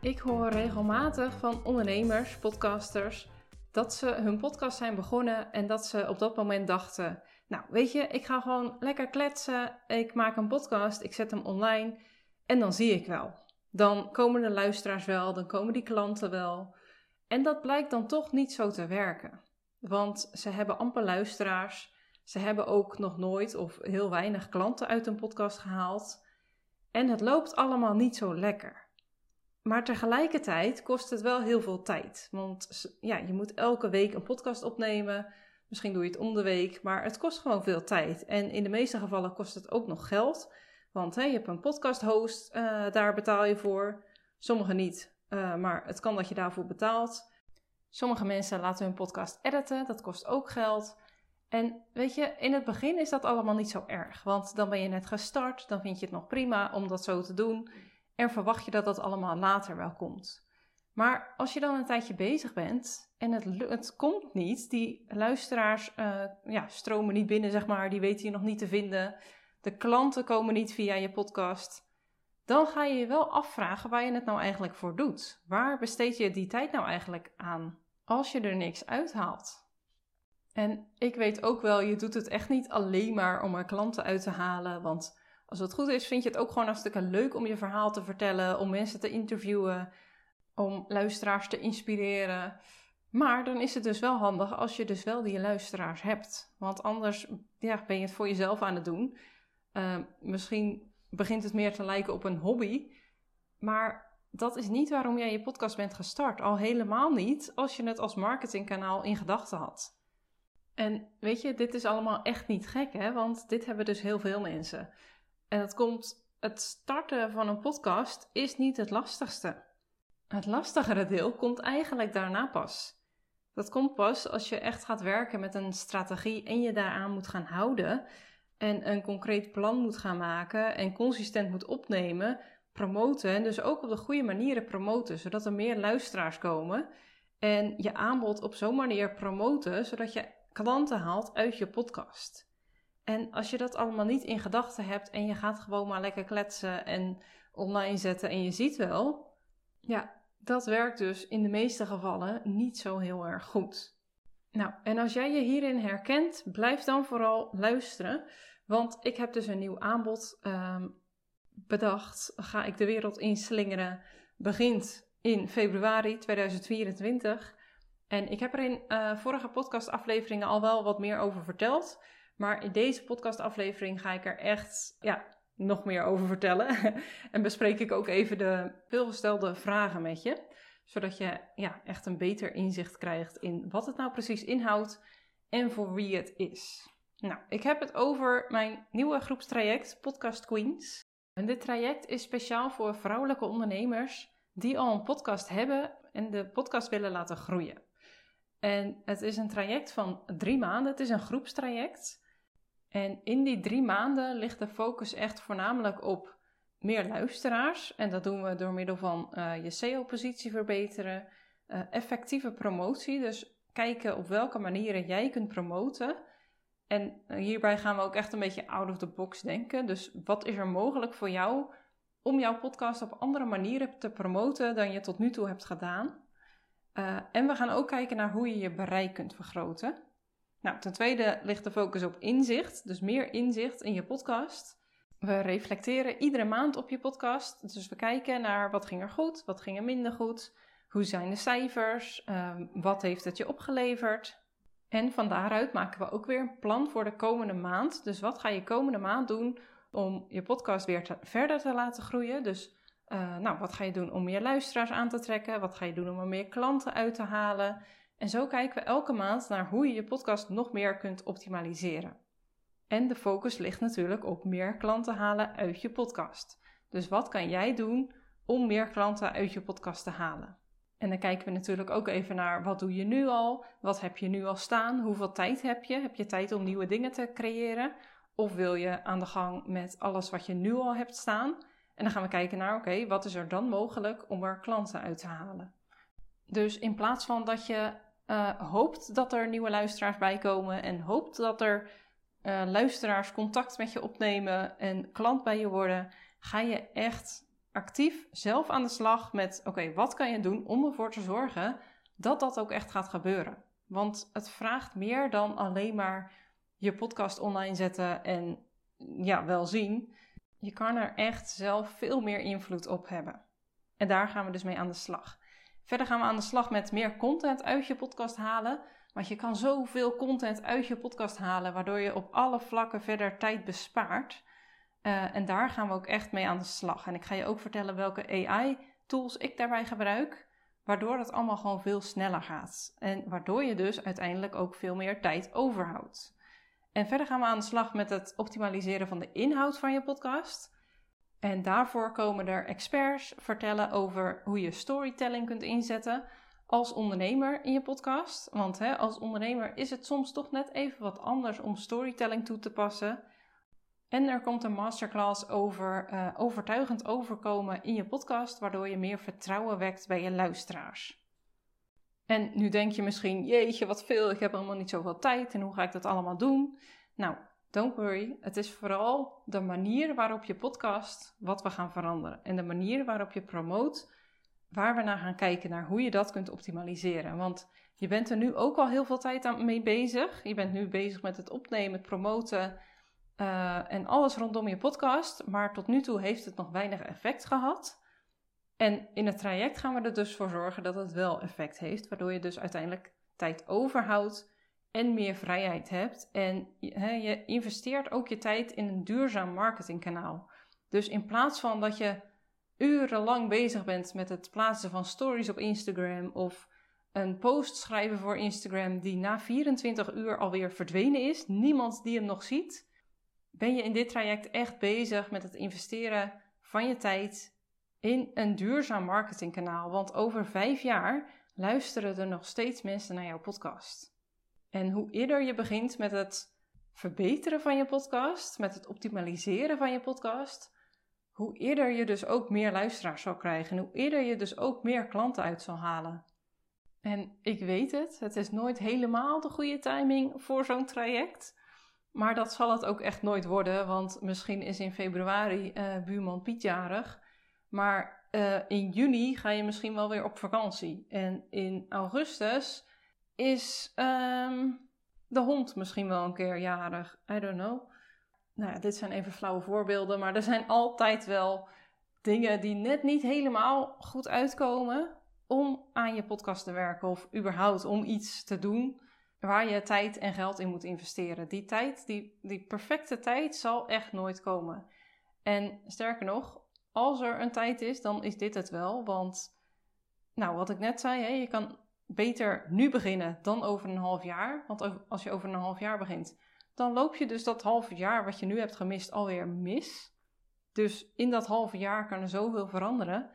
Ik hoor regelmatig van ondernemers, podcasters, dat ze hun podcast zijn begonnen en dat ze op dat moment dachten: Nou, weet je, ik ga gewoon lekker kletsen. Ik maak een podcast, ik zet hem online en dan zie ik wel. Dan komen de luisteraars wel, dan komen die klanten wel. En dat blijkt dan toch niet zo te werken. Want ze hebben amper luisteraars. Ze hebben ook nog nooit of heel weinig klanten uit een podcast gehaald. En het loopt allemaal niet zo lekker. Maar tegelijkertijd kost het wel heel veel tijd. Want ja, je moet elke week een podcast opnemen. Misschien doe je het om de week, maar het kost gewoon veel tijd. En in de meeste gevallen kost het ook nog geld. Want hè, je hebt een podcast host, uh, daar betaal je voor. Sommige niet, uh, maar het kan dat je daarvoor betaalt. Sommige mensen laten hun podcast editen, dat kost ook geld. En weet je, in het begin is dat allemaal niet zo erg. Want dan ben je net gestart, dan vind je het nog prima om dat zo te doen. En verwacht je dat dat allemaal later wel komt. Maar als je dan een tijdje bezig bent en het, het komt niet, die luisteraars uh, ja, stromen niet binnen, zeg maar, die weten je nog niet te vinden, de klanten komen niet via je podcast, dan ga je je wel afvragen waar je het nou eigenlijk voor doet. Waar besteed je die tijd nou eigenlijk aan als je er niks uithaalt? En ik weet ook wel, je doet het echt niet alleen maar om er klanten uit te halen, want als het goed is, vind je het ook gewoon hartstikke leuk om je verhaal te vertellen, om mensen te interviewen, om luisteraars te inspireren. Maar dan is het dus wel handig als je dus wel die luisteraars hebt. Want anders ja, ben je het voor jezelf aan het doen. Uh, misschien begint het meer te lijken op een hobby. Maar dat is niet waarom jij je podcast bent gestart. Al helemaal niet als je het als marketingkanaal in gedachten had. En weet je, dit is allemaal echt niet gek, hè? Want dit hebben dus heel veel mensen. En dat komt, het starten van een podcast is niet het lastigste. Het lastigere deel komt eigenlijk daarna pas. Dat komt pas als je echt gaat werken met een strategie en je daaraan moet gaan houden. En een concreet plan moet gaan maken en consistent moet opnemen, promoten. En dus ook op de goede manieren promoten, zodat er meer luisteraars komen. En je aanbod op zo'n manier promoten, zodat je klanten haalt uit je podcast. En als je dat allemaal niet in gedachten hebt en je gaat gewoon maar lekker kletsen en online zetten en je ziet wel, ja, dat werkt dus in de meeste gevallen niet zo heel erg goed. Nou, en als jij je hierin herkent, blijf dan vooral luisteren, want ik heb dus een nieuw aanbod um, bedacht. Ga ik de wereld inslingeren, begint in februari 2024. En ik heb er in uh, vorige podcastafleveringen al wel wat meer over verteld. Maar in deze podcastaflevering ga ik er echt ja, nog meer over vertellen. en bespreek ik ook even de veelgestelde vragen met je. Zodat je ja, echt een beter inzicht krijgt in wat het nou precies inhoudt en voor wie het is. Nou, ik heb het over mijn nieuwe groepstraject Podcast Queens. En dit traject is speciaal voor vrouwelijke ondernemers die al een podcast hebben en de podcast willen laten groeien. En het is een traject van drie maanden. Het is een groepstraject. En in die drie maanden ligt de focus echt voornamelijk op meer luisteraars. En dat doen we door middel van uh, je SEO-positie verbeteren, uh, effectieve promotie. Dus kijken op welke manieren jij kunt promoten. En uh, hierbij gaan we ook echt een beetje out of the box denken. Dus wat is er mogelijk voor jou om jouw podcast op andere manieren te promoten dan je tot nu toe hebt gedaan? en we gaan ook kijken naar hoe je je bereik kunt vergroten. Nou, ten tweede ligt de focus op inzicht, dus meer inzicht in je podcast. We reflecteren iedere maand op je podcast. Dus we kijken naar wat ging er goed, wat ging er minder goed, hoe zijn de cijfers, uh, wat heeft het je opgeleverd. En van daaruit maken we ook weer een plan voor de komende maand. Dus wat ga je komende maand doen om je podcast weer verder te laten groeien? Dus uh, nou, wat ga je doen om meer luisteraars aan te trekken? Wat ga je doen om er meer klanten uit te halen? En zo kijken we elke maand naar hoe je je podcast nog meer kunt optimaliseren. En de focus ligt natuurlijk op meer klanten halen uit je podcast. Dus wat kan jij doen om meer klanten uit je podcast te halen? En dan kijken we natuurlijk ook even naar wat doe je nu al? Wat heb je nu al staan? Hoeveel tijd heb je? Heb je tijd om nieuwe dingen te creëren? Of wil je aan de gang met alles wat je nu al hebt staan? En dan gaan we kijken naar, oké, wat is er dan mogelijk om er klanten uit te halen? Dus in plaats van dat je uh, hoopt dat er nieuwe luisteraars bij komen en hoopt dat er uh, luisteraars contact met je opnemen en klant bij je worden, ga je echt actief zelf aan de slag met: oké, wat kan je doen om ervoor te zorgen dat dat ook echt gaat gebeuren? Want het vraagt meer dan alleen maar je podcast online zetten en ja, wel zien. Je kan er echt zelf veel meer invloed op hebben. En daar gaan we dus mee aan de slag. Verder gaan we aan de slag met meer content uit je podcast halen. Want je kan zoveel content uit je podcast halen, waardoor je op alle vlakken verder tijd bespaart. Uh, en daar gaan we ook echt mee aan de slag. En ik ga je ook vertellen welke AI-tools ik daarbij gebruik, waardoor het allemaal gewoon veel sneller gaat. En waardoor je dus uiteindelijk ook veel meer tijd overhoudt. En verder gaan we aan de slag met het optimaliseren van de inhoud van je podcast. En daarvoor komen er experts vertellen over hoe je storytelling kunt inzetten als ondernemer in je podcast. Want hè, als ondernemer is het soms toch net even wat anders om storytelling toe te passen. En er komt een masterclass over uh, overtuigend overkomen in je podcast, waardoor je meer vertrouwen wekt bij je luisteraars. En nu denk je misschien, jeetje, wat veel, ik heb helemaal niet zoveel tijd en hoe ga ik dat allemaal doen? Nou, don't worry, het is vooral de manier waarop je podcast wat we gaan veranderen. En de manier waarop je promoot, waar we naar gaan kijken naar hoe je dat kunt optimaliseren. Want je bent er nu ook al heel veel tijd aan mee bezig. Je bent nu bezig met het opnemen, het promoten uh, en alles rondom je podcast. Maar tot nu toe heeft het nog weinig effect gehad. En in het traject gaan we er dus voor zorgen dat het wel effect heeft, waardoor je dus uiteindelijk tijd overhoudt en meer vrijheid hebt. En je investeert ook je tijd in een duurzaam marketingkanaal. Dus in plaats van dat je urenlang bezig bent met het plaatsen van stories op Instagram of een post schrijven voor Instagram die na 24 uur alweer verdwenen is, niemand die hem nog ziet, ben je in dit traject echt bezig met het investeren van je tijd in een duurzaam marketingkanaal. Want over vijf jaar luisteren er nog steeds mensen naar jouw podcast. En hoe eerder je begint met het verbeteren van je podcast, met het optimaliseren van je podcast, hoe eerder je dus ook meer luisteraars zal krijgen en hoe eerder je dus ook meer klanten uit zal halen. En ik weet het, het is nooit helemaal de goede timing voor zo'n traject. Maar dat zal het ook echt nooit worden, want misschien is in februari uh, buurman Piet jarig. Maar uh, in juni ga je misschien wel weer op vakantie. En in augustus is um, de hond misschien wel een keer jarig. I don't know. Nou ja, dit zijn even flauwe voorbeelden, maar er zijn altijd wel dingen die net niet helemaal goed uitkomen om aan je podcast te werken of überhaupt om iets te doen waar je tijd en geld in moet investeren. Die tijd, die, die perfecte tijd zal echt nooit komen. En sterker nog, als er een tijd is, dan is dit het wel. Want, nou, wat ik net zei, hè, je kan beter nu beginnen dan over een half jaar. Want als je over een half jaar begint, dan loop je dus dat halve jaar wat je nu hebt gemist alweer mis. Dus in dat halve jaar kan er zoveel veranderen.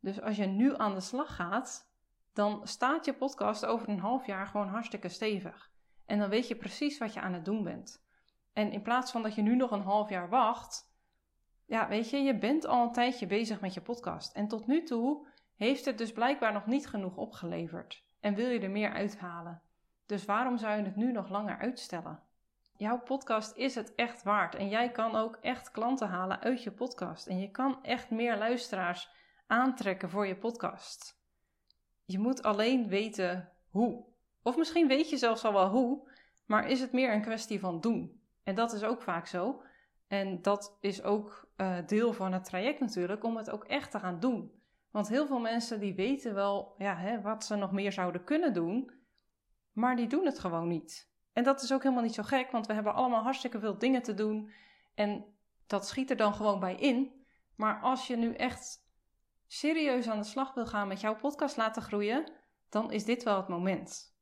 Dus als je nu aan de slag gaat, dan staat je podcast over een half jaar gewoon hartstikke stevig. En dan weet je precies wat je aan het doen bent. En in plaats van dat je nu nog een half jaar wacht, ja, weet je, je bent al een tijdje bezig met je podcast. En tot nu toe heeft het dus blijkbaar nog niet genoeg opgeleverd. En wil je er meer uithalen. Dus waarom zou je het nu nog langer uitstellen? Jouw podcast is het echt waard. En jij kan ook echt klanten halen uit je podcast. En je kan echt meer luisteraars aantrekken voor je podcast. Je moet alleen weten hoe. Of misschien weet je zelfs al wel hoe, maar is het meer een kwestie van doen? En dat is ook vaak zo. En dat is ook uh, deel van het traject natuurlijk, om het ook echt te gaan doen. Want heel veel mensen die weten wel ja, hè, wat ze nog meer zouden kunnen doen, maar die doen het gewoon niet. En dat is ook helemaal niet zo gek, want we hebben allemaal hartstikke veel dingen te doen. En dat schiet er dan gewoon bij in. Maar als je nu echt serieus aan de slag wil gaan met jouw podcast laten groeien, dan is dit wel het moment.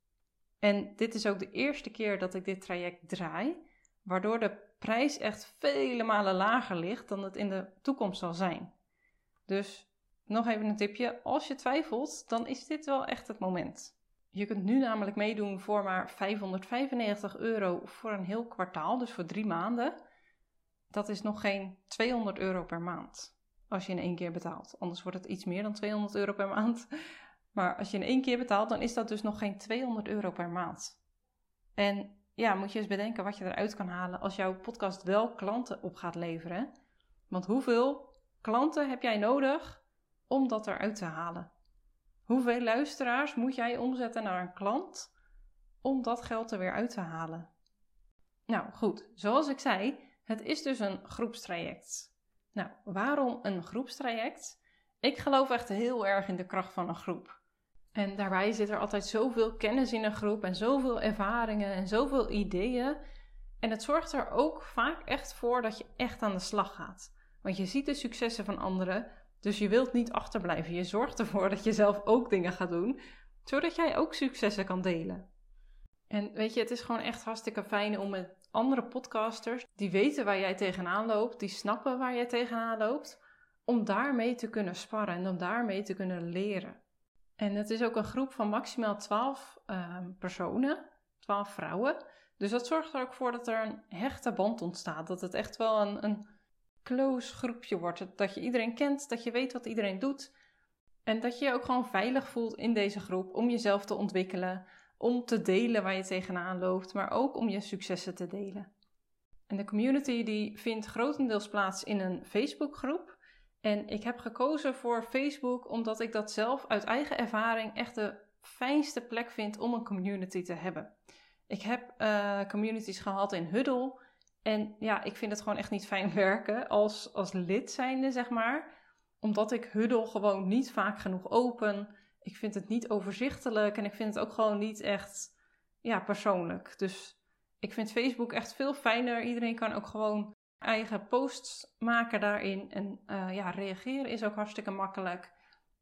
En dit is ook de eerste keer dat ik dit traject draai, waardoor de prijs echt vele malen lager ligt dan het in de toekomst zal zijn. Dus nog even een tipje: als je twijfelt, dan is dit wel echt het moment. Je kunt nu namelijk meedoen voor maar 595 euro voor een heel kwartaal, dus voor drie maanden. Dat is nog geen 200 euro per maand als je in één keer betaalt. Anders wordt het iets meer dan 200 euro per maand. Maar als je in één keer betaalt, dan is dat dus nog geen 200 euro per maand. En ja, moet je eens bedenken wat je eruit kan halen als jouw podcast wel klanten op gaat leveren. Want hoeveel klanten heb jij nodig om dat eruit te halen? Hoeveel luisteraars moet jij omzetten naar een klant om dat geld er weer uit te halen? Nou goed, zoals ik zei, het is dus een groepstraject. Nou, waarom een groepstraject? Ik geloof echt heel erg in de kracht van een groep. En daarbij zit er altijd zoveel kennis in een groep en zoveel ervaringen en zoveel ideeën. En het zorgt er ook vaak echt voor dat je echt aan de slag gaat. Want je ziet de successen van anderen, dus je wilt niet achterblijven. Je zorgt ervoor dat je zelf ook dingen gaat doen, zodat jij ook successen kan delen. En weet je, het is gewoon echt hartstikke fijn om met andere podcasters die weten waar jij tegenaan loopt, die snappen waar jij tegenaan loopt, om daarmee te kunnen sparren en om daarmee te kunnen leren. En het is ook een groep van maximaal 12 ehm, personen, 12 vrouwen. Dus dat zorgt er ook voor dat er een hechte band ontstaat. Dat het echt wel een, een close groepje wordt. Dat je iedereen kent, dat je weet wat iedereen doet. En dat je je ook gewoon veilig voelt in deze groep om jezelf te ontwikkelen, om te delen waar je tegenaan loopt, maar ook om je successen te delen. En de community die vindt grotendeels plaats in een Facebookgroep. En ik heb gekozen voor Facebook omdat ik dat zelf uit eigen ervaring echt de fijnste plek vind om een community te hebben. Ik heb uh, communities gehad in Huddle. En ja, ik vind het gewoon echt niet fijn werken als, als lid zijnde, zeg maar. Omdat ik Huddle gewoon niet vaak genoeg open. Ik vind het niet overzichtelijk en ik vind het ook gewoon niet echt ja, persoonlijk. Dus ik vind Facebook echt veel fijner. Iedereen kan ook gewoon eigen posts maken daarin. En uh, ja, reageren is ook hartstikke makkelijk.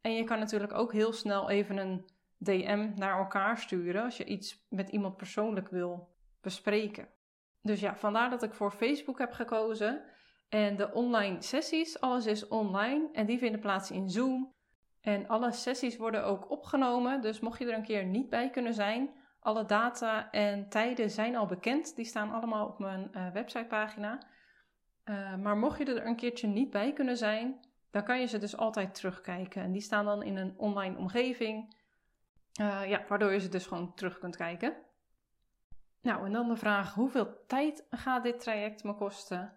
En je kan natuurlijk ook heel snel even een DM naar elkaar sturen als je iets met iemand persoonlijk wil bespreken. Dus ja, vandaar dat ik voor Facebook heb gekozen. En de online sessies, alles is online en die vinden plaats in Zoom. En alle sessies worden ook opgenomen, dus mocht je er een keer niet bij kunnen zijn, alle data en tijden zijn al bekend. Die staan allemaal op mijn uh, websitepagina. Uh, maar mocht je er een keertje niet bij kunnen zijn, dan kan je ze dus altijd terugkijken. En die staan dan in een online omgeving. Uh, ja, waardoor je ze dus gewoon terug kunt kijken. Nou, en dan de vraag: hoeveel tijd gaat dit traject me kosten?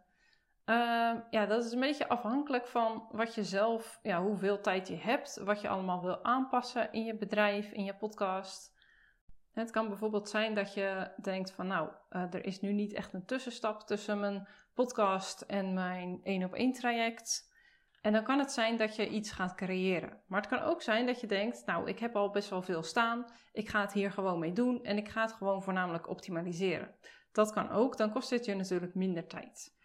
Uh, ja, dat is een beetje afhankelijk van wat je zelf, ja, hoeveel tijd je hebt, wat je allemaal wil aanpassen in je bedrijf, in je podcast. Het kan bijvoorbeeld zijn dat je denkt van nou, uh, er is nu niet echt een tussenstap tussen mijn podcast en mijn één op één traject. En dan kan het zijn dat je iets gaat creëren. Maar het kan ook zijn dat je denkt, nou, ik heb al best wel veel staan. Ik ga het hier gewoon mee doen en ik ga het gewoon voornamelijk optimaliseren. Dat kan ook, dan kost het je natuurlijk minder tijd.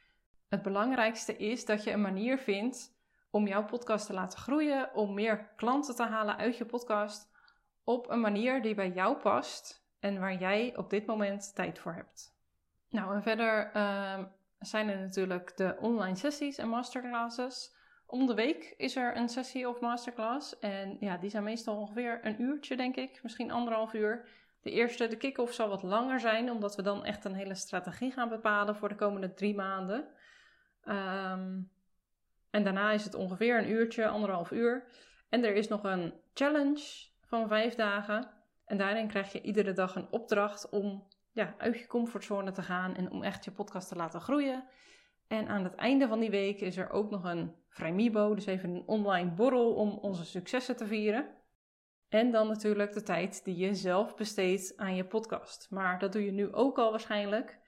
Het belangrijkste is dat je een manier vindt om jouw podcast te laten groeien, om meer klanten te halen uit je podcast op een manier die bij jou past en waar jij op dit moment tijd voor hebt. Nou, en verder uh, zijn er natuurlijk de online sessies en masterclasses. Om de week is er een sessie of masterclass. En ja, die zijn meestal ongeveer een uurtje, denk ik. Misschien anderhalf uur. De eerste, de kick-off, zal wat langer zijn, omdat we dan echt een hele strategie gaan bepalen voor de komende drie maanden. Um, en daarna is het ongeveer een uurtje, anderhalf uur. En er is nog een challenge van vijf dagen. En daarin krijg je iedere dag een opdracht om ja, uit je comfortzone te gaan en om echt je podcast te laten groeien. En aan het einde van die week is er ook nog een vrijmibo, dus even een online borrel om onze successen te vieren. En dan natuurlijk de tijd die je zelf besteedt aan je podcast. Maar dat doe je nu ook al waarschijnlijk.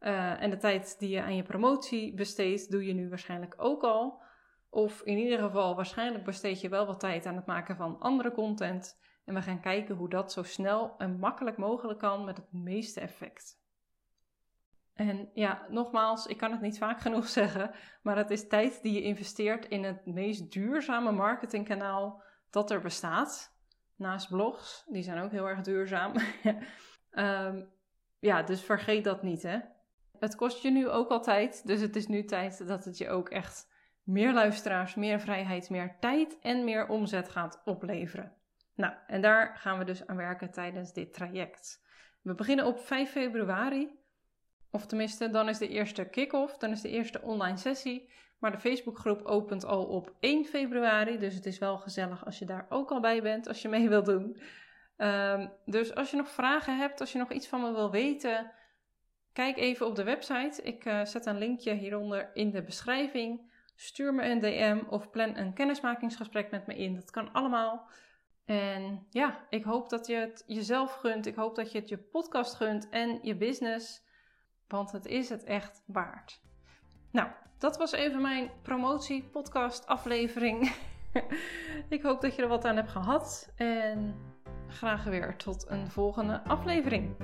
Uh, en de tijd die je aan je promotie besteedt, doe je nu waarschijnlijk ook al. Of in ieder geval, waarschijnlijk besteed je wel wat tijd aan het maken van andere content. En we gaan kijken hoe dat zo snel en makkelijk mogelijk kan met het meeste effect. En ja, nogmaals, ik kan het niet vaak genoeg zeggen, maar het is tijd die je investeert in het meest duurzame marketingkanaal dat er bestaat. Naast blogs, die zijn ook heel erg duurzaam. um, ja, dus vergeet dat niet, hè. Het kost je nu ook al tijd, dus het is nu tijd dat het je ook echt meer luisteraars, meer vrijheid, meer tijd en meer omzet gaat opleveren. Nou, en daar gaan we dus aan werken tijdens dit traject. We beginnen op 5 februari of tenminste, dan is de eerste kick-off, dan is de eerste online sessie. Maar de Facebookgroep opent al op 1 februari. Dus het is wel gezellig als je daar ook al bij bent, als je mee wilt doen. Um, dus als je nog vragen hebt, als je nog iets van me wil weten, kijk even op de website. Ik uh, zet een linkje hieronder in de beschrijving. Stuur me een DM of plan een kennismakingsgesprek met me in. Dat kan allemaal. En ja, ik hoop dat je het jezelf gunt. Ik hoop dat je het je podcast gunt en je business. Want het is het echt waard. Nou, dat was even mijn promotie-podcast aflevering. ik hoop dat je er wat aan hebt gehad. En graag weer tot een volgende aflevering.